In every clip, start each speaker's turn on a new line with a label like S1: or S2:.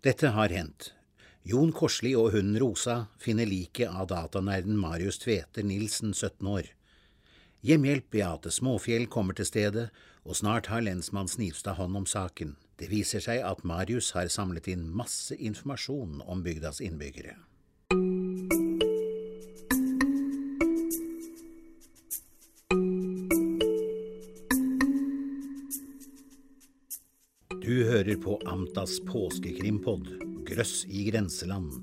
S1: Dette har hendt. Jon Korsli og hunden Rosa finner liket av datanerden Marius Tveter Nilsen, 17 år. Hjemmehjelp Beate Småfjell kommer til stedet, og snart har lensmann Snivstad hånd om saken. Det viser seg at Marius har samlet inn masse informasjon om bygdas innbyggere. Hører på Amtas påskekrimpod, Grøss i grenseland.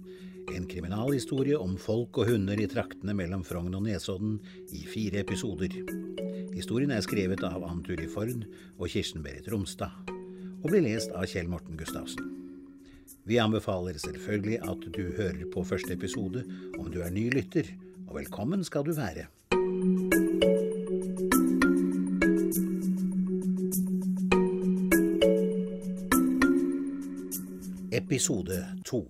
S1: En kriminalhistorie om folk og hunder i traktene mellom Frogn og Nesodden i fire episoder. Historien er skrevet av Ann Ford og Kirsten Berit Romstad, og blir lest av Kjell Morten Gustavsen. Vi anbefaler selvfølgelig at du hører på første episode om du er ny lytter, og velkommen skal du være. Episode to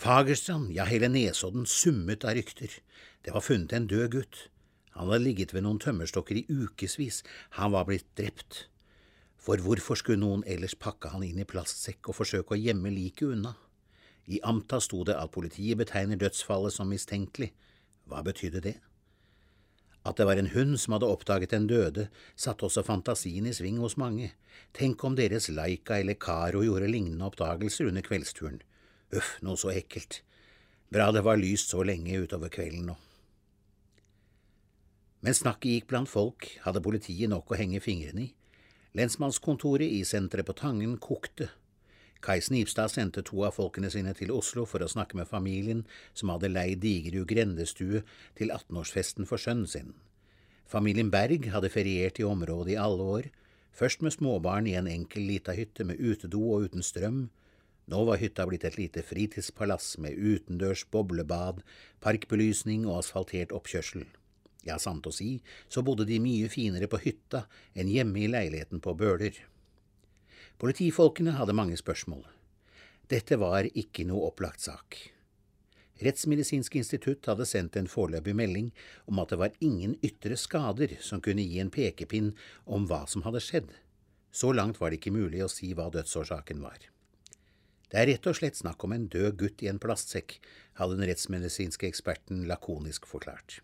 S1: Fagerstrand, ja hele Nesodden summet av rykter. Det var funnet en død gutt. Han hadde ligget ved noen tømmerstokker i ukevis. Han var blitt drept. For hvorfor skulle noen ellers pakke han inn i plastsekk og forsøke å gjemme liket unna? I Amta sto det at politiet betegner dødsfallet som mistenkelig. Hva betydde det? At det var en hund som hadde oppdaget den døde, satte også fantasien i sving hos mange. Tenk om deres Laika eller Caro gjorde lignende oppdagelser under kveldsturen. Uff, noe så ekkelt. Bra det var lyst så lenge utover kvelden nå. Mens snakket gikk blant folk, hadde politiet nok å henge fingrene i. Lensmannskontoret i senteret på Tangen kokte. Kai Snipstad sendte to av folkene sine til Oslo for å snakke med familien som hadde leid Digerud grendestue til 18-årsfesten for sønnen sin. Familien Berg hadde feriert i området i alle år, først med småbarn i en enkel lita hytte med utedo og uten strøm. Nå var hytta blitt et lite fritidspalass med utendørs boblebad, parkbelysning og asfaltert oppkjørsel. Ja, sant å si, så bodde de mye finere på hytta enn hjemme i leiligheten på Bøler. Politifolkene hadde mange spørsmål. Dette var ikke noe opplagt sak. Rettsmedisinsk institutt hadde sendt en foreløpig melding om at det var ingen ytre skader som kunne gi en pekepinn om hva som hadde skjedd. Så langt var det ikke mulig å si hva dødsårsaken var. Det er rett og slett snakk om en død gutt i en plastsekk, hadde den rettsmedisinske eksperten lakonisk forklart.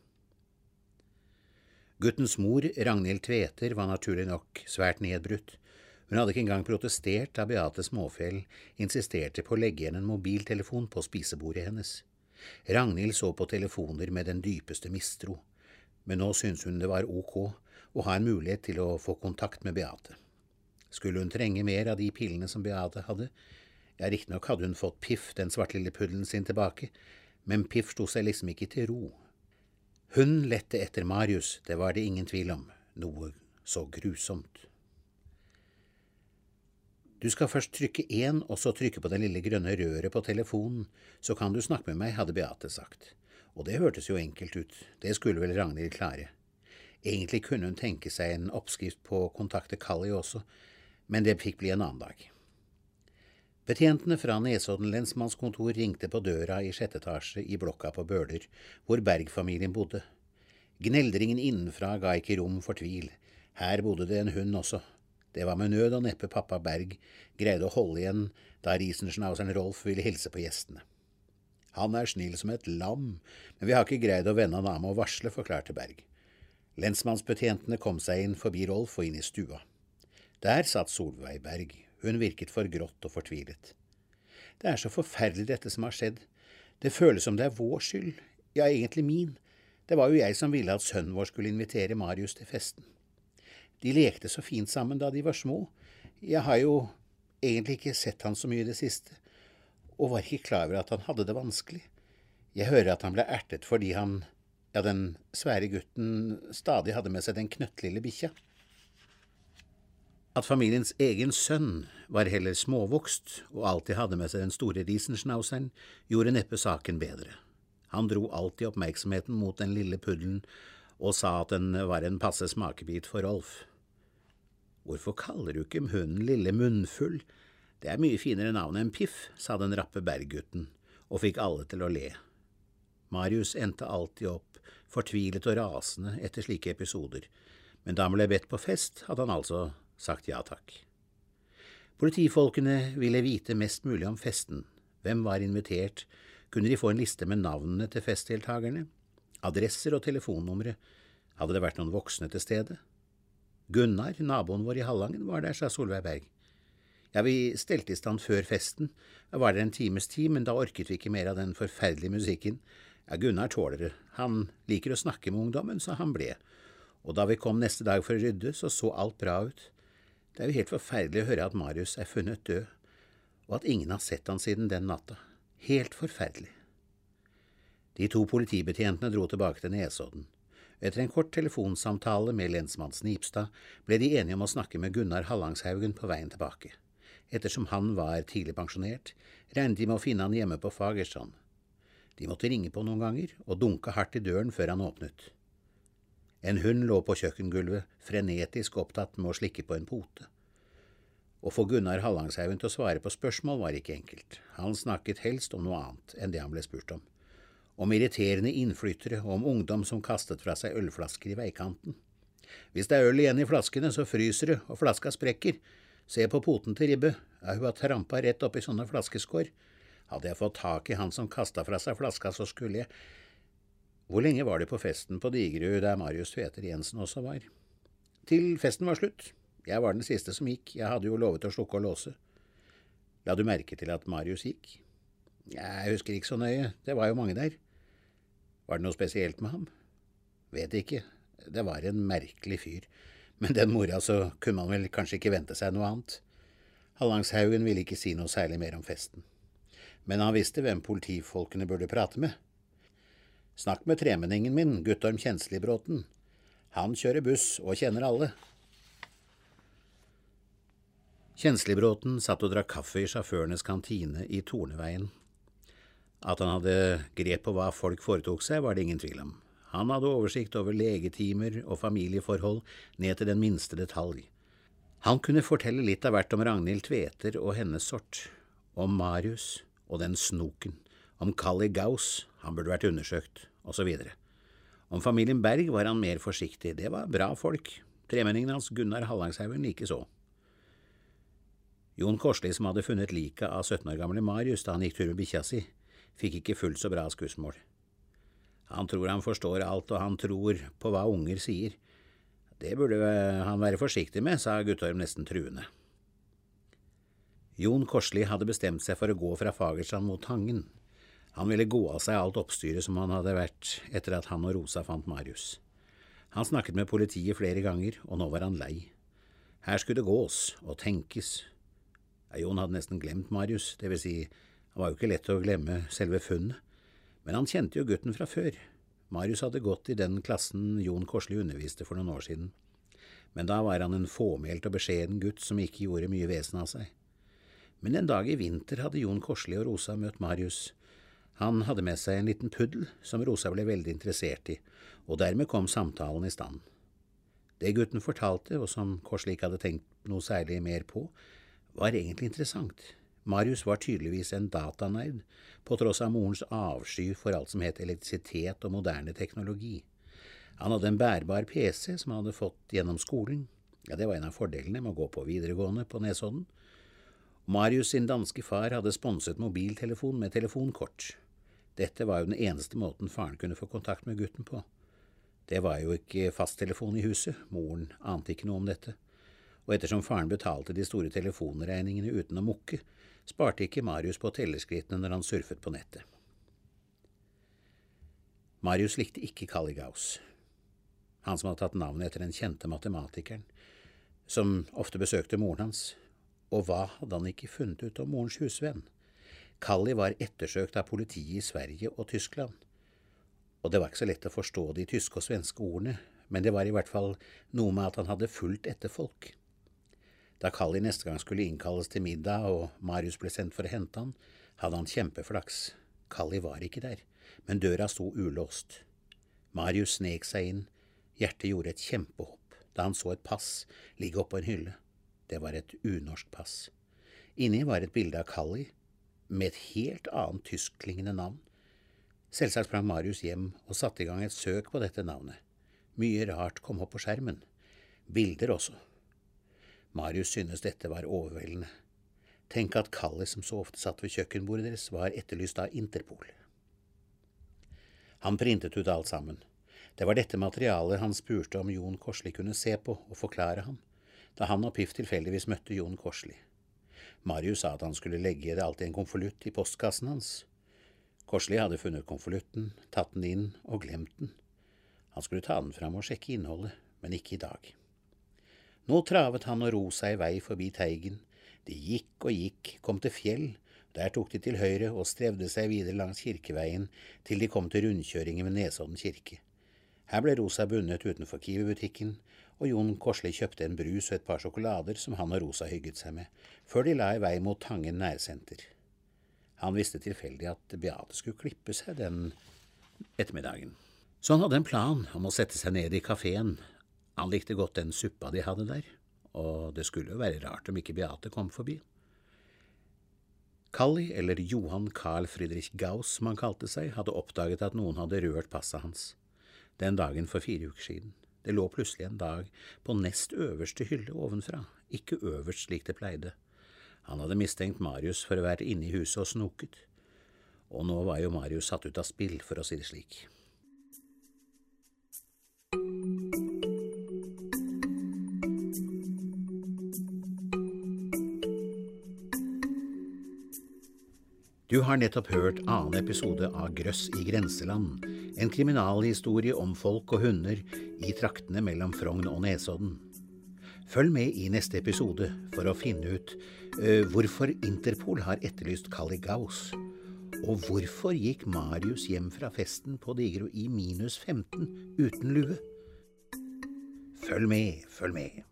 S1: Guttens mor, Ragnhild Tveter, var naturlig nok svært nedbrutt. Hun hadde ikke engang protestert da Beate Småfjell insisterte på å legge igjen en mobiltelefon på spisebordet hennes. Ragnhild så på telefoner med den dypeste mistro, men nå syntes hun det var ok å ha en mulighet til å få kontakt med Beate. Skulle hun trenge mer av de pillene som Beate hadde? Ja, riktignok hadde hun fått Piff, den svartlille puddelen sin, tilbake, men Piff sto seg liksom ikke til ro. Hun lette etter Marius, det var det ingen tvil om, noe så grusomt. Du skal først trykke én, og så trykke på det lille grønne røret på telefonen, så kan du snakke med meg, hadde Beate sagt. Og det hørtes jo enkelt ut, det skulle vel Ragnhild klare. Egentlig kunne hun tenke seg en oppskrift på å kontakte Kalli også, men det fikk bli en annen dag. Betjentene fra Nesodden lensmannskontor ringte på døra i sjette etasje i blokka på Bøler, hvor Berg-familien bodde. Gneldringen innenfra ga ikke rom for tvil, her bodde det en hund også. Det var med nød og neppe pappa Berg greide å holde igjen da Riesenschnauzeren Rolf ville hilse på gjestene. Han er snill som et lam, men vi har ikke greid å vende han av med å varsle, forklarte Berg. Lensmannsbetjentene kom seg inn forbi Rolf og inn i stua. Der satt Solveig Berg, hun virket forgrått og fortvilet. Det er så forferdelig dette som har skjedd. Det føles som det er vår skyld, ja, egentlig min. Det var jo jeg som ville at sønnen vår skulle invitere Marius til festen. De lekte så fint sammen da de var små. Jeg har jo egentlig ikke sett han så mye i det siste, og var ikke klar over at han hadde det vanskelig. Jeg hører at han ble ertet fordi han, ja, den svære gutten, stadig hadde med seg den knøttlille bikkja. At familiens egen sønn var heller småvokst og alltid hadde med seg den store riesenschnauzeren, gjorde neppe saken bedre. Han dro alltid oppmerksomheten mot den lille puddelen og sa at den var en passe smakebit for Rolf. Hvorfor kaller du ikke hunden Lille Munnfull? Det er mye finere navn enn Piff, sa den rappe berggutten, og fikk alle til å le. Marius endte alltid opp, fortvilet og rasende etter slike episoder, men da han ble bedt på fest, hadde han altså sagt ja takk. Politifolkene ville vite mest mulig om festen. Hvem var invitert? Kunne de få en liste med navnene til festdeltakerne? Adresser og telefonnumre? Hadde det vært noen voksne til stede? Gunnar, naboen vår i Hallangen, var der, sa Solveig Berg. Ja, vi stelte i stand før festen. Jeg var der en times tid, men da orket vi ikke mer av den forferdelige musikken. Ja, Gunnar tåler det. Han liker å snakke med ungdommen, så han ble. Og da vi kom neste dag for å rydde, så så alt bra ut. Det er jo helt forferdelig å høre at Marius er funnet død, og at ingen har sett han siden den natta. Helt forferdelig. De to politibetjentene dro tilbake til Nesodden. Etter en kort telefonsamtale med lensmann Snipstad ble de enige om å snakke med Gunnar Hallangshaugen på veien tilbake. Ettersom han var tidlig pensjonert, regnet de med å finne han hjemme på Fagerstrand. De måtte ringe på noen ganger og dunke hardt i døren før han åpnet. En hund lå på kjøkkengulvet, frenetisk opptatt med å slikke på en pote. Å få Gunnar Hallangshaugen til å svare på spørsmål var ikke enkelt. Han snakket helst om noe annet enn det han ble spurt om. Om irriterende innflyttere og om ungdom som kastet fra seg ølflasker i veikanten. Hvis det er øl igjen i flaskene, så fryser det, og flaska sprekker. Se på poten til Ribbe, ja, hun har trampa rett oppi sånne flaskeskår. Hadde jeg fått tak i han som kasta fra seg flaska, så skulle jeg… Hvor lenge var det på festen på Digerud der Marius Tveter Jensen også var? Til festen var slutt. Jeg var den siste som gikk, jeg hadde jo lovet å slukke og låse. La du merke til at Marius gikk? Jeg husker ikke så nøye, det var jo mange der. Var det noe spesielt med ham? Vet ikke, det var en merkelig fyr, men den mora så kunne man vel kanskje ikke vente seg noe annet. Hallangshaugen ville ikke si noe særlig mer om festen, men han visste hvem politifolkene burde prate med. Snakk med tremenningen min, Guttorm Kjenslibråten. Han kjører buss og kjenner alle. Kjenslibråten satt og drakk kaffe i sjåførenes kantine i Torneveien. At han hadde grep på hva folk foretok seg, var det ingen tvil om. Han hadde oversikt over legetimer og familieforhold ned til den minste detalj. Han kunne fortelle litt av hvert om Ragnhild Tveter og hennes sort, om Marius og den snoken, om Kali Gaus, han burde vært undersøkt, osv. Om familien Berg var han mer forsiktig, det var bra folk, tremenningen hans Gunnar Hallangshaugen likeså. Jon Korsli, som hadde funnet liket av 17 år gamle Marius da han gikk tur med bikkja si, fikk ikke fullt så bra skussmål. Han tror han forstår alt, og han tror på hva unger sier. Det burde han være forsiktig med, sa Guttorm nesten truende. Jon Korsli hadde bestemt seg for å gå fra Fagerstrand mot Tangen. Han ville gå av seg alt oppstyret som han hadde vært etter at han og Rosa fant Marius. Han snakket med politiet flere ganger, og nå var han lei. Her skulle det gås og tenkes. Jon hadde nesten glemt Marius, det vil si, han var jo ikke lett å glemme selve funnet, men han kjente jo gutten fra før. Marius hadde gått i den klassen Jon Korsli underviste for noen år siden, men da var han en fåmælt og beskjeden gutt som ikke gjorde mye vesen av seg. Men en dag i vinter hadde Jon Korsli og Rosa møtt Marius, han hadde med seg en liten puddel som Rosa ble veldig interessert i, og dermed kom samtalen i stand. Det gutten fortalte, og som Korsli ikke hadde tenkt noe særlig mer på, var egentlig interessant. Marius var tydeligvis en datanerd, på tross av morens avsky for alt som het elektrisitet og moderne teknologi. Han hadde en bærbar PC som han hadde fått gjennom skolen. Ja, det var en av fordelene med å gå på videregående på Nesodden. Marius sin danske far hadde sponset mobiltelefon med telefonkort. Dette var jo den eneste måten faren kunne få kontakt med gutten på. Det var jo ikke fasttelefon i huset, moren ante ikke noe om dette, og ettersom faren betalte de store telefonregningene uten å mukke, sparte ikke Marius på telleskrittene når han surfet på nettet. Marius likte ikke Kalligaus, han som hadde tatt navnet etter den kjente matematikeren, som ofte besøkte moren hans, og hva hadde han ikke funnet ut om morens husvenn? Kalli var ettersøkt av politiet i Sverige og Tyskland, og det var ikke så lett å forstå de tyske og svenske ordene, men det var i hvert fall noe med at han hadde fulgt etter folk. Da Kalli neste gang skulle innkalles til middag og Marius ble sendt for å hente han, hadde han kjempeflaks. Kalli var ikke der, men døra sto ulåst. Marius snek seg inn, hjertet gjorde et kjempehopp da han så et pass ligge oppå en hylle. Det var et unorsk pass. Inni var et bilde av Kalli, med et helt annet tyskklingende navn. Selvsagt sprang Marius hjem og satte i gang et søk på dette navnet. Mye rart kom opp på skjermen. Bilder også. Marius syntes dette var overveldende. Tenk at Kalle, som så ofte satt ved kjøkkenbordet deres, var etterlyst av Interpol. Han printet ut alt sammen. Det var dette materialet han spurte om Jon Korsli kunne se på og forklare ham, da han og Piff tilfeldigvis møtte Jon Korsli. Marius sa at han skulle legge det alt i en konvolutt i postkassen hans. Korsli hadde funnet konvolutten, tatt den inn og glemt den. Han skulle ta den fram og sjekke innholdet, men ikke i dag. Nå travet han og ro seg i vei forbi Teigen. De gikk og gikk, kom til fjell, der tok de til høyre og strevde seg videre langs Kirkeveien til de kom til rundkjøringen ved Nesodden kirke. Her ble Rosa bundet utenfor Kiwi-butikken, og Jon Korsli kjøpte en brus og et par sjokolader som han og Rosa hygget seg med, før de la i vei mot Tangen nærsenter. Han visste tilfeldig at Beate skulle klippe seg den ettermiddagen. Så han hadde en plan om å sette seg ned i kafeen. Han likte godt den suppa de hadde der, og det skulle jo være rart om ikke Beate kom forbi. Kalli, eller Johan Carl Friedrich Gauss som han kalte seg, hadde oppdaget at noen hadde rørt passet hans den dagen for fire uker siden. Det lå plutselig en dag på nest øverste hylle ovenfra, ikke øverst slik det pleide. Han hadde mistenkt Marius for å være inne i huset og snoket, og nå var jo Marius satt ut av spill, for å si det slik. Du har nettopp hørt annen episode av Grøss i grenseland, en kriminalhistorie om folk og hunder i traktene mellom Frogn og Nesodden. Følg med i neste episode for å finne ut uh, hvorfor Interpol har etterlyst Kali Gauss, og hvorfor gikk Marius hjem fra festen på Digro i minus 15 uten lue? Følg med, følg med.